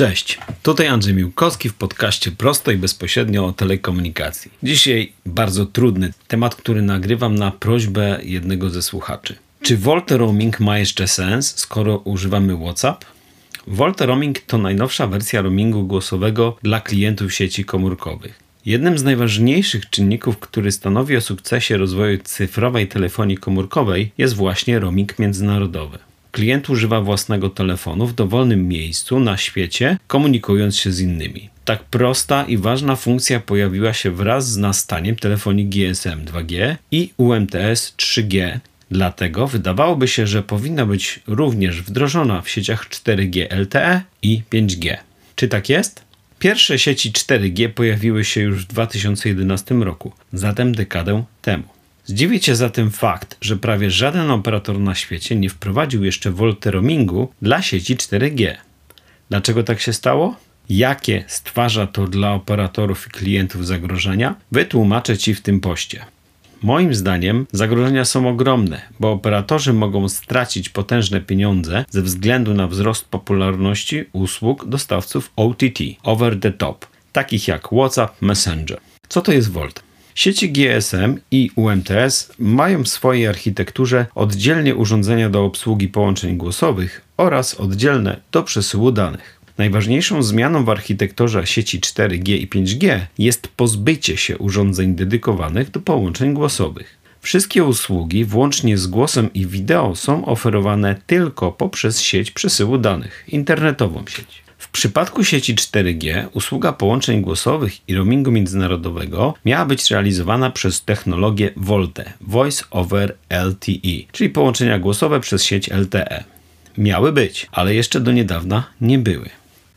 Cześć, tutaj Andrzej Miłkowski w podcaście Prosto i Bezpośrednio o telekomunikacji. Dzisiaj bardzo trudny temat, który nagrywam na prośbę jednego ze słuchaczy. Czy Volte Roaming ma jeszcze sens, skoro używamy WhatsApp? Volte Roaming to najnowsza wersja roamingu głosowego dla klientów sieci komórkowych. Jednym z najważniejszych czynników, który stanowi o sukcesie rozwoju cyfrowej telefonii komórkowej, jest właśnie roaming międzynarodowy. Klient używa własnego telefonu w dowolnym miejscu na świecie, komunikując się z innymi. Tak prosta i ważna funkcja pojawiła się wraz z nastaniem telefonii GSM 2G i UMTS 3G. Dlatego wydawałoby się, że powinna być również wdrożona w sieciach 4G LTE i 5G. Czy tak jest? Pierwsze sieci 4G pojawiły się już w 2011 roku, zatem dekadę temu. Zdziwi Cię zatem fakt, że prawie żaden operator na świecie nie wprowadził jeszcze Volte roamingu dla sieci 4G. Dlaczego tak się stało? Jakie stwarza to dla operatorów i klientów zagrożenia? Wytłumaczę Ci w tym poście. Moim zdaniem zagrożenia są ogromne, bo operatorzy mogą stracić potężne pieniądze ze względu na wzrost popularności usług dostawców OTT, over the top, takich jak WhatsApp, Messenger. Co to jest Volt? Sieci GSM i UMTS mają w swojej architekturze oddzielnie urządzenia do obsługi połączeń głosowych oraz oddzielne do przesyłu danych. Najważniejszą zmianą w architekturze sieci 4G i 5G jest pozbycie się urządzeń dedykowanych do połączeń głosowych. Wszystkie usługi, włącznie z głosem i wideo, są oferowane tylko poprzez sieć przesyłu danych, internetową sieć. W przypadku sieci 4G usługa połączeń głosowych i roamingu międzynarodowego miała być realizowana przez technologię VoLTE, Voice over LTE, czyli połączenia głosowe przez sieć LTE. Miały być, ale jeszcze do niedawna nie były.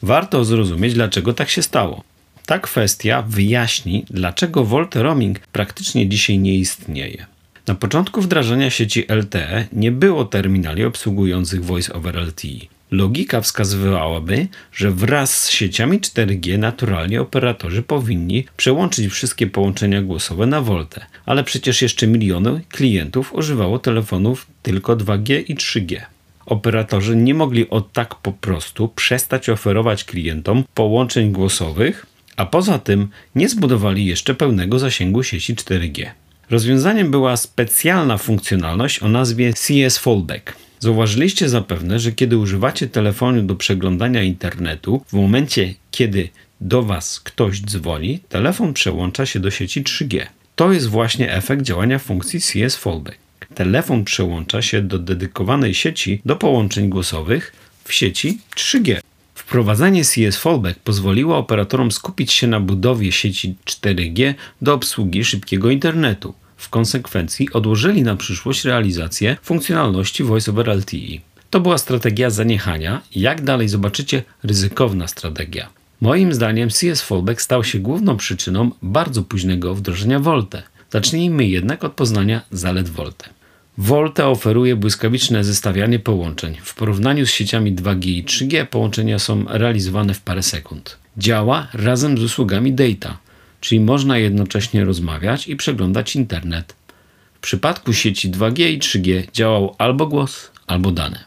Warto zrozumieć, dlaczego tak się stało. Ta kwestia wyjaśni, dlaczego VoLTE roaming praktycznie dzisiaj nie istnieje. Na początku wdrażania sieci LTE nie było terminali obsługujących Voice over LTE. Logika wskazywałaby, że wraz z sieciami 4G naturalnie operatorzy powinni przełączyć wszystkie połączenia głosowe na VoLTE, ale przecież jeszcze miliony klientów używało telefonów tylko 2G i 3G. Operatorzy nie mogli od tak po prostu przestać oferować klientom połączeń głosowych, a poza tym nie zbudowali jeszcze pełnego zasięgu sieci 4G. Rozwiązaniem była specjalna funkcjonalność o nazwie CS Fallback. Zauważyliście zapewne, że kiedy używacie telefonu do przeglądania internetu, w momencie kiedy do Was ktoś dzwoni, telefon przełącza się do sieci 3G. To jest właśnie efekt działania funkcji CS Fallback. Telefon przełącza się do dedykowanej sieci do połączeń głosowych w sieci 3G. Wprowadzenie CS Fallback pozwoliło operatorom skupić się na budowie sieci 4G do obsługi szybkiego internetu. W konsekwencji odłożyli na przyszłość realizację funkcjonalności Voice over LTE. To była strategia zaniechania, jak dalej zobaczycie, ryzykowna strategia. Moim zdaniem CS Fallback stał się główną przyczyną bardzo późnego wdrożenia Volte. Zacznijmy jednak od poznania zalet Volte. Volte oferuje błyskawiczne zestawianie połączeń. W porównaniu z sieciami 2G i 3G połączenia są realizowane w parę sekund. Działa razem z usługami data czyli można jednocześnie rozmawiać i przeglądać internet. W przypadku sieci 2G i 3G działał albo głos, albo dane.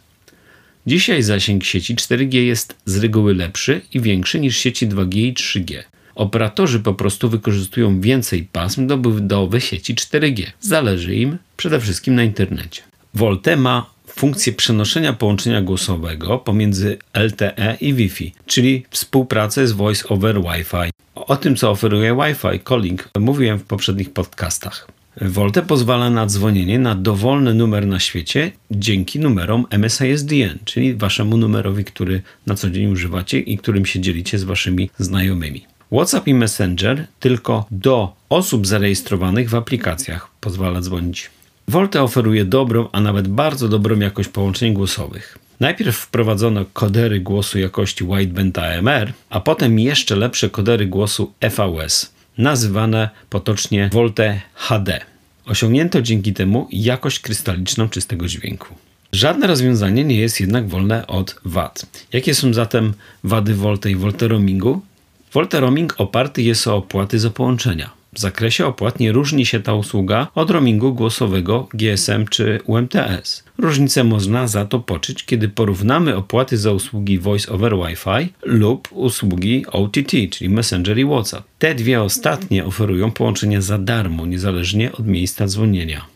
Dzisiaj zasięg sieci 4G jest z reguły lepszy i większy niż sieci 2G i 3G. Operatorzy po prostu wykorzystują więcej pasm do budowy sieci 4G. Zależy im przede wszystkim na internecie. Volte ma funkcję przenoszenia połączenia głosowego pomiędzy LTE i Wi-Fi, czyli współpracę z Voice over Wi-Fi. O tym, co oferuje Wi-Fi calling, mówiłem w poprzednich podcastach. Volte pozwala na dzwonienie na dowolny numer na świecie dzięki numerom MSISDN, czyli waszemu numerowi, który na co dzień używacie i którym się dzielicie z waszymi znajomymi. WhatsApp i Messenger tylko do osób zarejestrowanych w aplikacjach pozwala dzwonić. Volte oferuje dobrą, a nawet bardzo dobrą jakość połączeń głosowych. Najpierw wprowadzono kodery głosu jakości wideband AMR, a potem jeszcze lepsze kodery głosu FVS, nazywane potocznie Volte HD. Osiągnięto dzięki temu jakość krystaliczną czystego dźwięku. Żadne rozwiązanie nie jest jednak wolne od wad. Jakie są zatem wady Volte i Volte roamingu? Volte roaming oparty jest o opłaty za połączenia. W zakresie opłat nie różni się ta usługa od roamingu głosowego GSM czy UMTS. Różnicę można za to poczuć, kiedy porównamy opłaty za usługi Voice over Wi-Fi lub usługi OTT, czyli Messenger i WhatsApp. Te dwie ostatnie oferują połączenia za darmo, niezależnie od miejsca dzwonienia.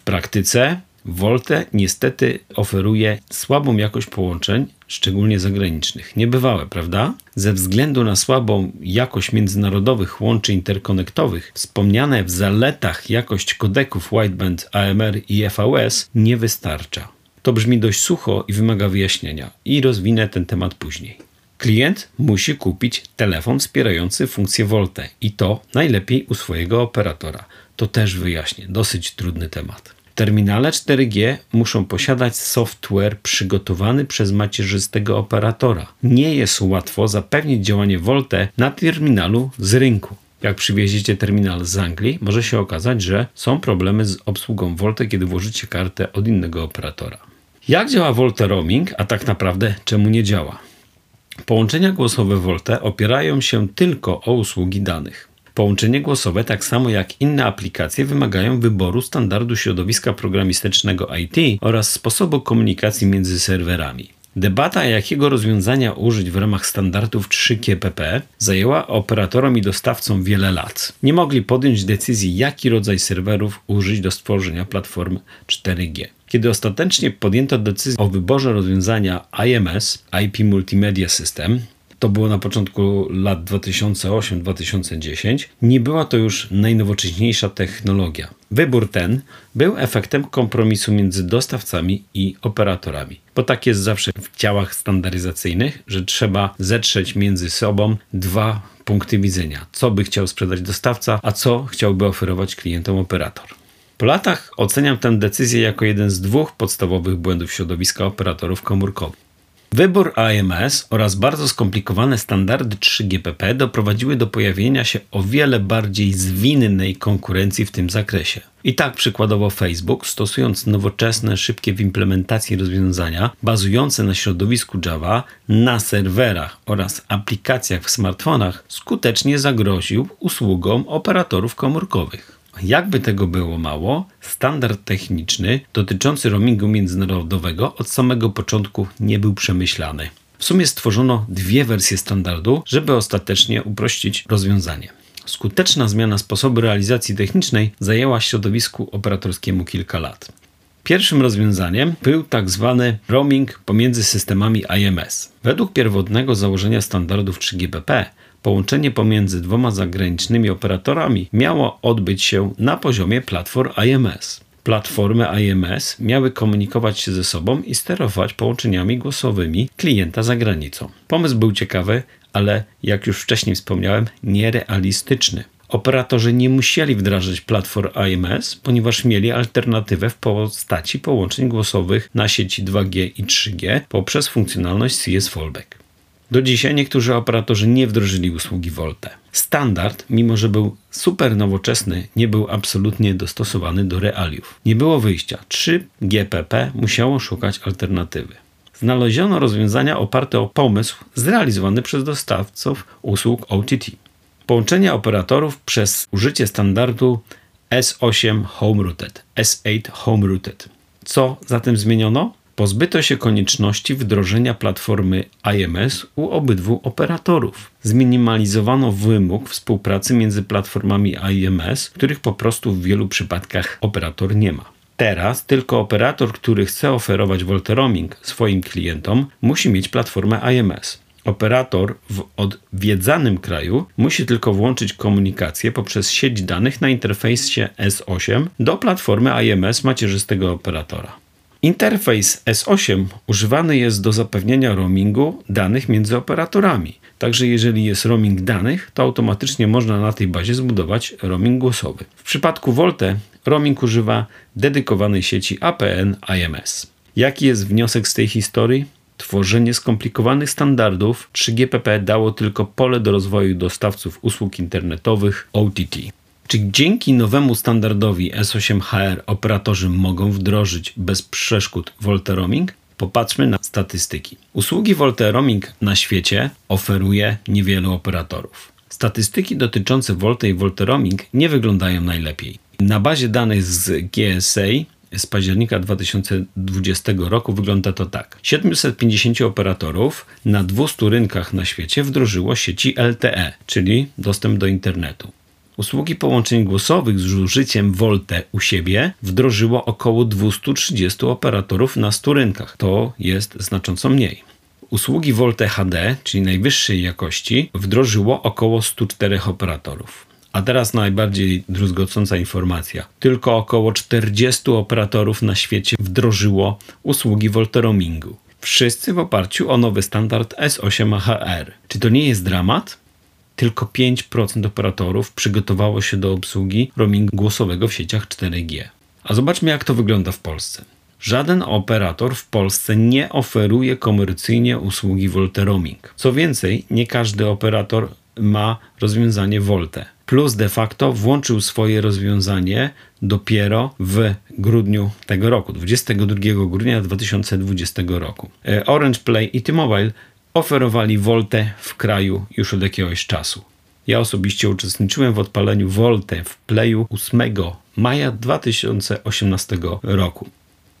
W praktyce Volte niestety oferuje słabą jakość połączeń, szczególnie zagranicznych. Niebywałe, prawda? Ze względu na słabą jakość międzynarodowych łączy interkonektowych, wspomniane w zaletach jakość kodeków wideband AMR i FVS nie wystarcza. To brzmi dość sucho i wymaga wyjaśnienia i rozwinę ten temat później. Klient musi kupić telefon wspierający funkcję Volte i to najlepiej u swojego operatora. To też wyjaśnię, dosyć trudny temat. Terminale 4G muszą posiadać software przygotowany przez macierzystego operatora. Nie jest łatwo zapewnić działanie Volte na terminalu z rynku. Jak przywieziecie terminal z Anglii, może się okazać, że są problemy z obsługą Volte, kiedy włożycie kartę od innego operatora. Jak działa Volte Roaming, a tak naprawdę czemu nie działa? Połączenia głosowe Volte opierają się tylko o usługi danych. Połączenie głosowe, tak samo jak inne aplikacje, wymagają wyboru standardu środowiska programistycznego IT oraz sposobu komunikacji między serwerami. Debata, jakiego rozwiązania użyć w ramach standardów 3GPP, zajęła operatorom i dostawcom wiele lat. Nie mogli podjąć decyzji, jaki rodzaj serwerów użyć do stworzenia platform 4G. Kiedy ostatecznie podjęto decyzję o wyborze rozwiązania IMS, IP Multimedia System, to było na początku lat 2008-2010, nie była to już najnowocześniejsza technologia. Wybór ten był efektem kompromisu między dostawcami i operatorami, bo tak jest zawsze w działach standaryzacyjnych, że trzeba zetrzeć między sobą dwa punkty widzenia: co by chciał sprzedać dostawca, a co chciałby oferować klientom operator. Po latach oceniam tę decyzję jako jeden z dwóch podstawowych błędów środowiska operatorów komórkowych. Wybór AMS oraz bardzo skomplikowane standardy 3GPP doprowadziły do pojawienia się o wiele bardziej zwinnej konkurencji w tym zakresie. I tak przykładowo Facebook, stosując nowoczesne, szybkie w implementacji rozwiązania bazujące na środowisku Java na serwerach oraz aplikacjach w smartfonach, skutecznie zagroził usługom operatorów komórkowych. Jakby tego było mało, standard techniczny dotyczący roamingu międzynarodowego od samego początku nie był przemyślany. W sumie stworzono dwie wersje standardu, żeby ostatecznie uprościć rozwiązanie. Skuteczna zmiana sposobu realizacji technicznej zajęła środowisku operatorskiemu kilka lat. Pierwszym rozwiązaniem był tak zwany roaming pomiędzy systemami IMS. Według pierwotnego założenia standardów 3GPP Połączenie pomiędzy dwoma zagranicznymi operatorami miało odbyć się na poziomie platform IMS. Platformy IMS miały komunikować się ze sobą i sterować połączeniami głosowymi klienta za granicą. Pomysł był ciekawy, ale jak już wcześniej wspomniałem, nierealistyczny. Operatorzy nie musieli wdrażać platform IMS, ponieważ mieli alternatywę w postaci połączeń głosowych na sieci 2G i 3G poprzez funkcjonalność CS Fallback. Do dzisiaj niektórzy operatorzy nie wdrożyli usługi Volte. Standard, mimo że był super nowoczesny, nie był absolutnie dostosowany do realiów. Nie było wyjścia. 3GPP musiało szukać alternatywy. Znaleziono rozwiązania oparte o pomysł zrealizowany przez dostawców usług OTT. Połączenie operatorów przez użycie standardu S8 Home Routed, S8 Home Routed. Co zatem zmieniono? Pozbyto się konieczności wdrożenia platformy IMS u obydwu operatorów. Zminimalizowano wymóg współpracy między platformami IMS, których po prostu w wielu przypadkach operator nie ma. Teraz tylko operator, który chce oferować Volte Roaming swoim klientom, musi mieć platformę IMS. Operator w odwiedzanym kraju musi tylko włączyć komunikację poprzez sieć danych na interfejsie S8 do platformy IMS macierzystego operatora. Interfejs S8 używany jest do zapewnienia roamingu danych między operatorami. Także jeżeli jest roaming danych, to automatycznie można na tej bazie zbudować roaming głosowy. W przypadku Volte roaming używa dedykowanej sieci APN IMS. Jaki jest wniosek z tej historii? Tworzenie skomplikowanych standardów 3GPP dało tylko pole do rozwoju dostawców usług internetowych OTT. Czy dzięki nowemu standardowi S8HR operatorzy mogą wdrożyć bez przeszkód Volte Roaming? Popatrzmy na statystyki. Usługi Volte Roaming na świecie oferuje niewielu operatorów. Statystyki dotyczące Volte i Volte Roaming nie wyglądają najlepiej. Na bazie danych z GSA z października 2020 roku wygląda to tak. 750 operatorów na 200 rynkach na świecie wdrożyło sieci LTE, czyli dostęp do internetu. Usługi połączeń głosowych z użyciem Volte u siebie wdrożyło około 230 operatorów na 100 rynkach. To jest znacząco mniej. Usługi Volte HD, czyli najwyższej jakości, wdrożyło około 104 operatorów. A teraz najbardziej druzgocąca informacja. Tylko około 40 operatorów na świecie wdrożyło usługi Volte Roamingu. Wszyscy w oparciu o nowy standard S8HR. Czy to nie jest dramat? Tylko 5% operatorów przygotowało się do obsługi roamingu głosowego w sieciach 4G. A zobaczmy, jak to wygląda w Polsce. Żaden operator w Polsce nie oferuje komercyjnie usługi Volte Roaming. Co więcej, nie każdy operator ma rozwiązanie Volte. Plus de facto włączył swoje rozwiązanie dopiero w grudniu tego roku, 22 grudnia 2020 roku. E, Orange Play i T-Mobile oferowali Volte w kraju już od jakiegoś czasu. Ja osobiście uczestniczyłem w odpaleniu Volte w Playu 8 maja 2018 roku.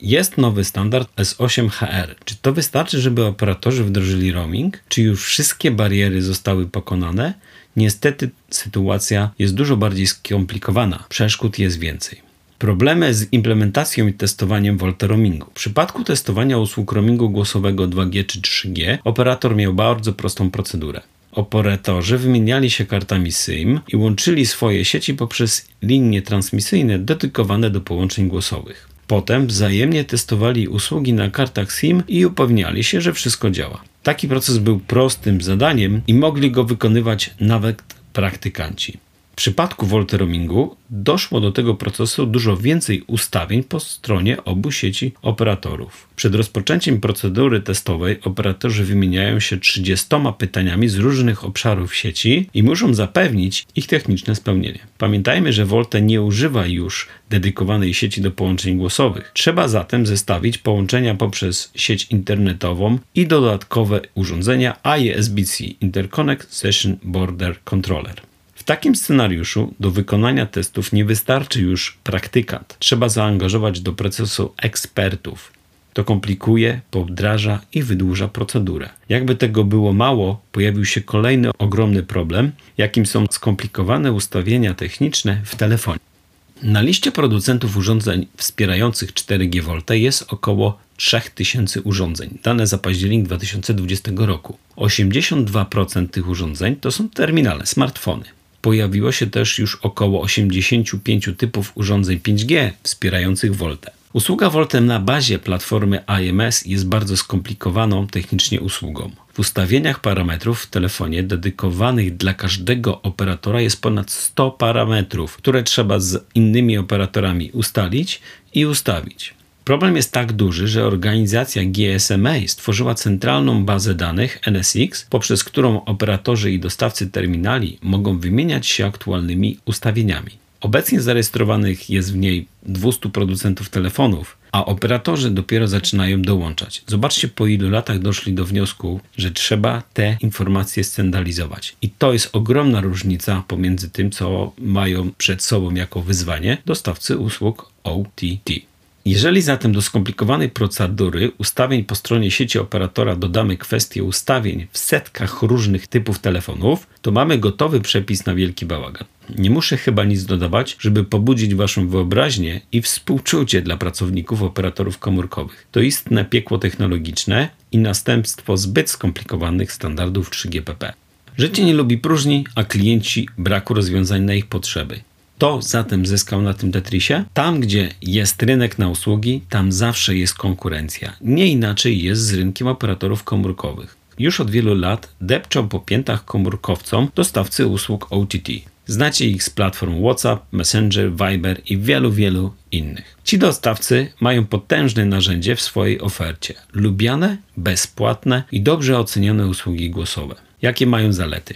Jest nowy standard S8HR. Czy to wystarczy, żeby operatorzy wdrożyli roaming? Czy już wszystkie bariery zostały pokonane? Niestety sytuacja jest dużo bardziej skomplikowana. Przeszkód jest więcej. Problemy z implementacją i testowaniem Volta Roamingu. W przypadku testowania usług roamingu głosowego 2G czy 3G operator miał bardzo prostą procedurę. Operatorzy wymieniali się kartami SIM i łączyli swoje sieci poprzez linie transmisyjne dedykowane do połączeń głosowych. Potem wzajemnie testowali usługi na kartach SIM i upewniali się, że wszystko działa. Taki proces był prostym zadaniem i mogli go wykonywać nawet praktykanci. Przypadku Volte Roamingu doszło do tego procesu dużo więcej ustawień po stronie obu sieci operatorów. Przed rozpoczęciem procedury testowej operatorzy wymieniają się 30 pytaniami z różnych obszarów sieci i muszą zapewnić ich techniczne spełnienie. Pamiętajmy, że Volte nie używa już dedykowanej sieci do połączeń głosowych. Trzeba zatem zestawić połączenia poprzez sieć internetową i dodatkowe urządzenia ISBC Interconnect Session Border Controller takim scenariuszu do wykonania testów nie wystarczy już praktykant. Trzeba zaangażować do procesu ekspertów. To komplikuje, powdraża i wydłuża procedurę. Jakby tego było mało, pojawił się kolejny ogromny problem, jakim są skomplikowane ustawienia techniczne w telefonie. Na liście producentów urządzeń wspierających 4G VoLTE jest około 3000 urządzeń, dane za październik 2020 roku. 82% tych urządzeń to są terminale, smartfony pojawiło się też już około 85 typów urządzeń 5G wspierających Volte. Usługa Volte na bazie platformy IMS jest bardzo skomplikowaną technicznie usługą. W ustawieniach parametrów w telefonie dedykowanych dla każdego operatora jest ponad 100 parametrów, które trzeba z innymi operatorami ustalić i ustawić. Problem jest tak duży, że organizacja GSMA stworzyła centralną bazę danych NSX, poprzez którą operatorzy i dostawcy terminali mogą wymieniać się aktualnymi ustawieniami. Obecnie zarejestrowanych jest w niej 200 producentów telefonów, a operatorzy dopiero zaczynają dołączać. Zobaczcie, po ilu latach doszli do wniosku, że trzeba te informacje scentralizować. I to jest ogromna różnica pomiędzy tym, co mają przed sobą jako wyzwanie dostawcy usług OTT. Jeżeli zatem do skomplikowanej procedury ustawień po stronie sieci operatora dodamy kwestię ustawień w setkach różnych typów telefonów, to mamy gotowy przepis na wielki bałagan. Nie muszę chyba nic dodawać, żeby pobudzić Waszą wyobraźnię i współczucie dla pracowników operatorów komórkowych. To istne piekło technologiczne i następstwo zbyt skomplikowanych standardów 3GPP. Życie nie lubi próżni, a klienci braku rozwiązań na ich potrzeby. Kto zatem zyskał na tym Tetrisie? Tam, gdzie jest rynek na usługi, tam zawsze jest konkurencja. Nie inaczej jest z rynkiem operatorów komórkowych. Już od wielu lat depczą po piętach komórkowcom dostawcy usług OTT. Znacie ich z platform WhatsApp, Messenger, Viber i wielu, wielu innych. Ci dostawcy mają potężne narzędzie w swojej ofercie. Lubiane, bezpłatne i dobrze ocenione usługi głosowe. Jakie mają zalety?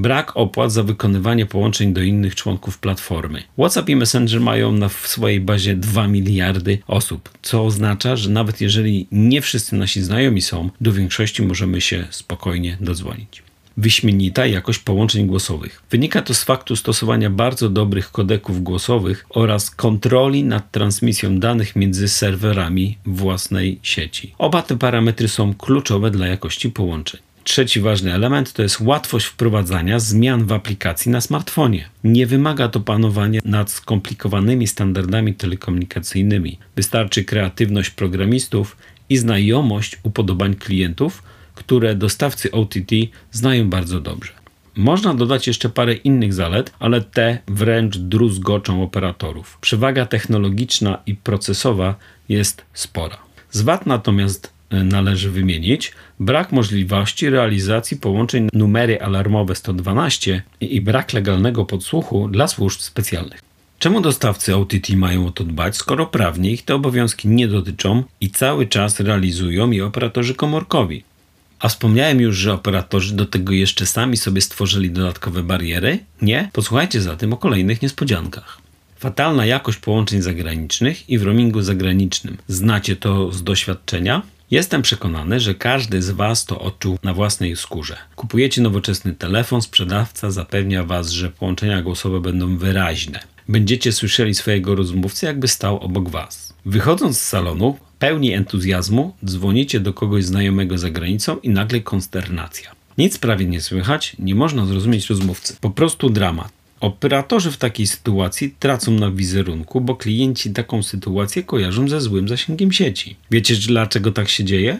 Brak opłat za wykonywanie połączeń do innych członków platformy. WhatsApp i Messenger mają na swojej bazie 2 miliardy osób, co oznacza, że nawet jeżeli nie wszyscy nasi znajomi są, do większości możemy się spokojnie dodzwonić. wyśmienita jakość połączeń głosowych. Wynika to z faktu stosowania bardzo dobrych kodeków głosowych oraz kontroli nad transmisją danych między serwerami własnej sieci. Oba te parametry są kluczowe dla jakości połączeń. Trzeci ważny element to jest łatwość wprowadzania zmian w aplikacji na smartfonie. Nie wymaga to panowania nad skomplikowanymi standardami telekomunikacyjnymi. Wystarczy kreatywność programistów i znajomość upodobań klientów, które dostawcy OTT znają bardzo dobrze. Można dodać jeszcze parę innych zalet, ale te wręcz druzgoczą operatorów. Przewaga technologiczna i procesowa jest spora. Z wad natomiast należy wymienić brak możliwości realizacji połączeń numery alarmowe 112 i brak legalnego podsłuchu dla służb specjalnych. Czemu dostawcy OTT mają o to dbać, skoro prawnie ich te obowiązki nie dotyczą i cały czas realizują je operatorzy komórkowi? A wspomniałem już, że operatorzy do tego jeszcze sami sobie stworzyli dodatkowe bariery? Nie? Posłuchajcie zatem o kolejnych niespodziankach. Fatalna jakość połączeń zagranicznych i w roamingu zagranicznym. Znacie to z doświadczenia? Jestem przekonany, że każdy z Was to odczuł na własnej skórze. Kupujecie nowoczesny telefon, sprzedawca zapewnia Was, że połączenia głosowe będą wyraźne. Będziecie słyszeli swojego rozmówcę, jakby stał obok Was. Wychodząc z salonu, pełni entuzjazmu, dzwonicie do kogoś znajomego za granicą i nagle konsternacja. Nic prawie nie słychać, nie można zrozumieć rozmówcy. Po prostu dramat. Operatorzy w takiej sytuacji tracą na wizerunku, bo klienci taką sytuację kojarzą ze złym zasięgiem sieci. Wiecie dlaczego tak się dzieje?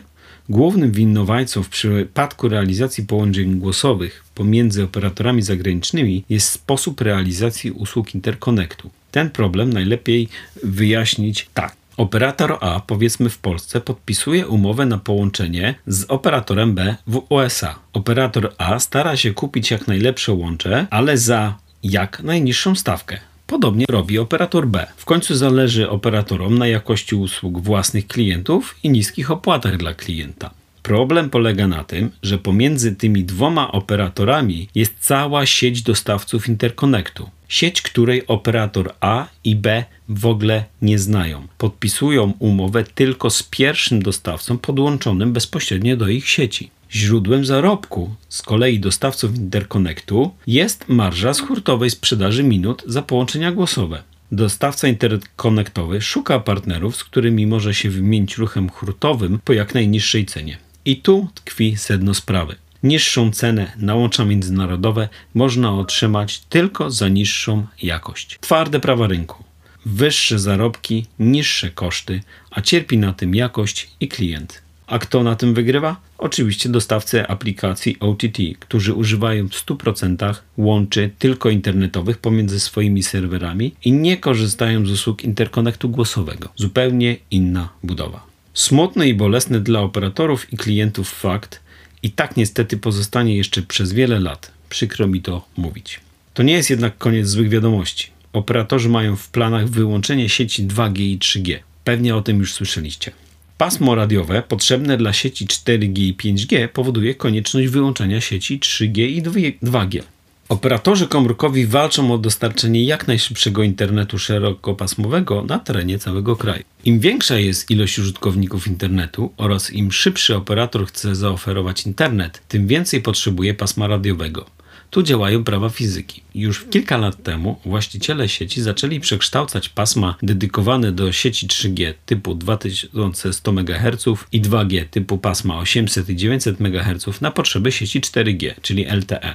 Głównym winowajcą w przypadku realizacji połączeń głosowych pomiędzy operatorami zagranicznymi jest sposób realizacji usług interkonektu. Ten problem najlepiej wyjaśnić tak. Operator A, powiedzmy w Polsce, podpisuje umowę na połączenie z operatorem B w USA. Operator A stara się kupić jak najlepsze łącze, ale za jak najniższą stawkę. Podobnie robi operator B. W końcu zależy operatorom na jakości usług własnych klientów i niskich opłatach dla klienta. Problem polega na tym, że pomiędzy tymi dwoma operatorami jest cała sieć dostawców interkonektu. Sieć, której operator A i B w ogóle nie znają. Podpisują umowę tylko z pierwszym dostawcą podłączonym bezpośrednio do ich sieci. Źródłem zarobku z kolei dostawców interkonektu jest marża z hurtowej sprzedaży minut za połączenia głosowe. Dostawca interkonektowy szuka partnerów, z którymi może się wymienić ruchem hurtowym po jak najniższej cenie. I tu tkwi sedno sprawy. Niższą cenę na łącza międzynarodowe można otrzymać tylko za niższą jakość. Twarde prawa rynku. Wyższe zarobki, niższe koszty, a cierpi na tym jakość i klient. A kto na tym wygrywa? Oczywiście dostawcy aplikacji OTT, którzy używają w 100% łączy tylko internetowych pomiędzy swoimi serwerami i nie korzystają z usług interkonektu głosowego. Zupełnie inna budowa. Smutny i bolesny dla operatorów i klientów fakt i tak niestety pozostanie jeszcze przez wiele lat. Przykro mi to mówić. To nie jest jednak koniec złych wiadomości. Operatorzy mają w planach wyłączenie sieci 2G i 3G. Pewnie o tym już słyszeliście. Pasmo radiowe potrzebne dla sieci 4G i 5G powoduje konieczność wyłączenia sieci 3G i 2G. Operatorzy komórkowi walczą o dostarczenie jak najszybszego internetu szerokopasmowego na terenie całego kraju. Im większa jest ilość użytkowników internetu oraz im szybszy operator chce zaoferować internet, tym więcej potrzebuje pasma radiowego. Tu działają prawa fizyki. Już kilka lat temu właściciele sieci zaczęli przekształcać pasma dedykowane do sieci 3G typu 2100 MHz i 2G typu pasma 800 i 900 MHz na potrzeby sieci 4G, czyli LTE.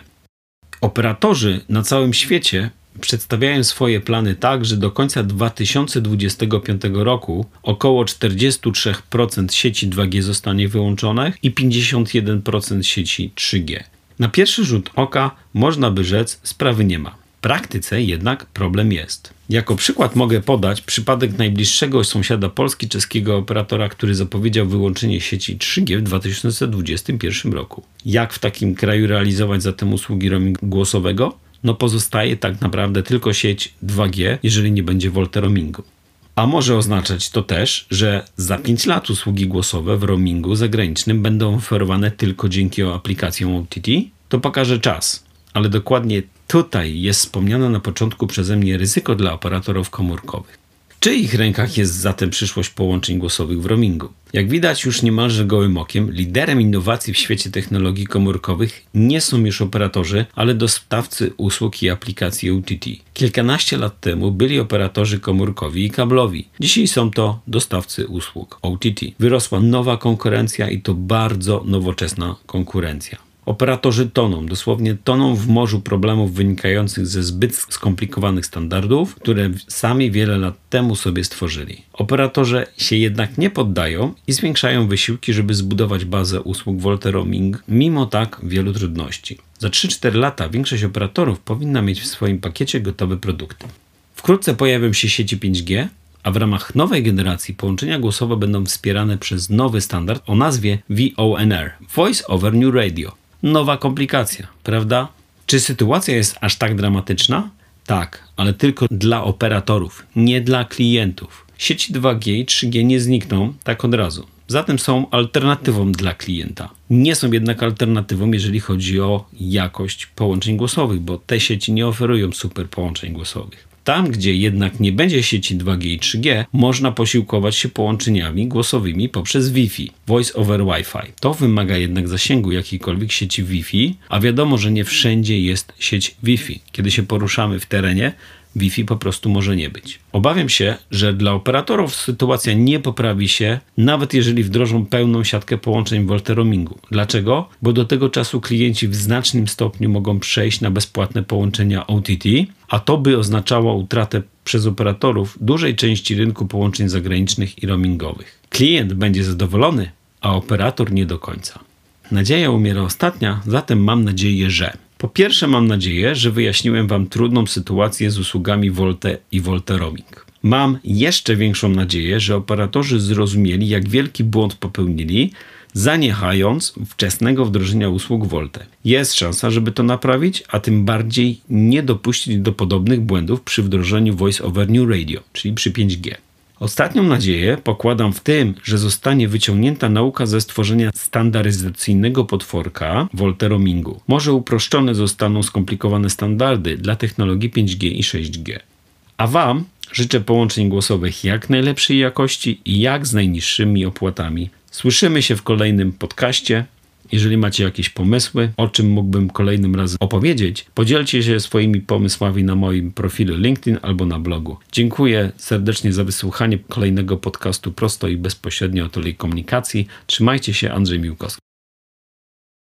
Operatorzy na całym świecie przedstawiają swoje plany tak, że do końca 2025 roku około 43% sieci 2G zostanie wyłączonych i 51% sieci 3G. Na pierwszy rzut oka można by rzec, sprawy nie ma. W praktyce jednak problem jest. Jako przykład mogę podać przypadek najbliższego sąsiada Polski, czeskiego operatora, który zapowiedział wyłączenie sieci 3G w 2021 roku. Jak w takim kraju realizować zatem usługi roamingu głosowego? No pozostaje tak naprawdę tylko sieć 2G, jeżeli nie będzie VoLTE roamingu. A może oznaczać to też, że za 5 lat usługi głosowe w roamingu zagranicznym będą oferowane tylko dzięki aplikacjom OTT? To pokaże czas. Ale dokładnie tutaj jest wspomniane na początku przeze mnie ryzyko dla operatorów komórkowych. Czyich rękach jest zatem przyszłość połączeń głosowych w roamingu? Jak widać już niemalże gołym okiem, liderem innowacji w świecie technologii komórkowych nie są już operatorzy, ale dostawcy usług i aplikacji OTT. Kilkanaście lat temu byli operatorzy komórkowi i kablowi. Dzisiaj są to dostawcy usług OTT. Wyrosła nowa konkurencja i to bardzo nowoczesna konkurencja. Operatorzy toną, dosłownie toną w morzu problemów wynikających ze zbyt skomplikowanych standardów, które sami wiele lat temu sobie stworzyli. Operatorzy się jednak nie poddają i zwiększają wysiłki, żeby zbudować bazę usług Volte Roaming, mimo tak wielu trudności. Za 3-4 lata większość operatorów powinna mieć w swoim pakiecie gotowe produkty. Wkrótce pojawią się sieci 5G, a w ramach nowej generacji połączenia głosowe będą wspierane przez nowy standard o nazwie VONR Voice over New Radio nowa komplikacja, prawda? Czy sytuacja jest aż tak dramatyczna? Tak, ale tylko dla operatorów, nie dla klientów. Sieci 2G i 3G nie znikną tak od razu. Zatem są alternatywą dla klienta. Nie są jednak alternatywą, jeżeli chodzi o jakość połączeń głosowych, bo te sieci nie oferują super połączeń głosowych. Tam, gdzie jednak nie będzie sieci 2G i 3G, można posiłkować się połączeniami głosowymi poprzez Wi-Fi, Voice over Wi-Fi. To wymaga jednak zasięgu jakiejkolwiek sieci Wi-Fi, a wiadomo, że nie wszędzie jest sieć Wi-Fi. Kiedy się poruszamy w terenie, Wi-Fi po prostu może nie być. Obawiam się, że dla operatorów sytuacja nie poprawi się, nawet jeżeli wdrożą pełną siatkę połączeń Volte Roamingu. Dlaczego? Bo do tego czasu klienci w znacznym stopniu mogą przejść na bezpłatne połączenia OTT, a to by oznaczało utratę przez operatorów dużej części rynku połączeń zagranicznych i roamingowych. Klient będzie zadowolony, a operator nie do końca. Nadzieja umiera ostatnia, zatem mam nadzieję, że po pierwsze, mam nadzieję, że wyjaśniłem Wam trudną sytuację z usługami Volte i Volte Roaming. Mam jeszcze większą nadzieję, że operatorzy zrozumieli, jak wielki błąd popełnili, zaniechając wczesnego wdrożenia usług Volte. Jest szansa, żeby to naprawić, a tym bardziej nie dopuścić do podobnych błędów przy wdrożeniu Voice over New Radio, czyli przy 5G. Ostatnią nadzieję pokładam w tym, że zostanie wyciągnięta nauka ze stworzenia standaryzacyjnego potworka Volteromingu. Może uproszczone zostaną skomplikowane standardy dla technologii 5G i 6G. A Wam życzę połączeń głosowych jak najlepszej jakości i jak z najniższymi opłatami. Słyszymy się w kolejnym podcaście. Jeżeli macie jakieś pomysły, o czym mógłbym kolejnym razem opowiedzieć, podzielcie się swoimi pomysłami na moim profilu LinkedIn albo na blogu. Dziękuję serdecznie za wysłuchanie kolejnego podcastu prosto i bezpośrednio o telekomunikacji. Trzymajcie się, Andrzej Miłkowski.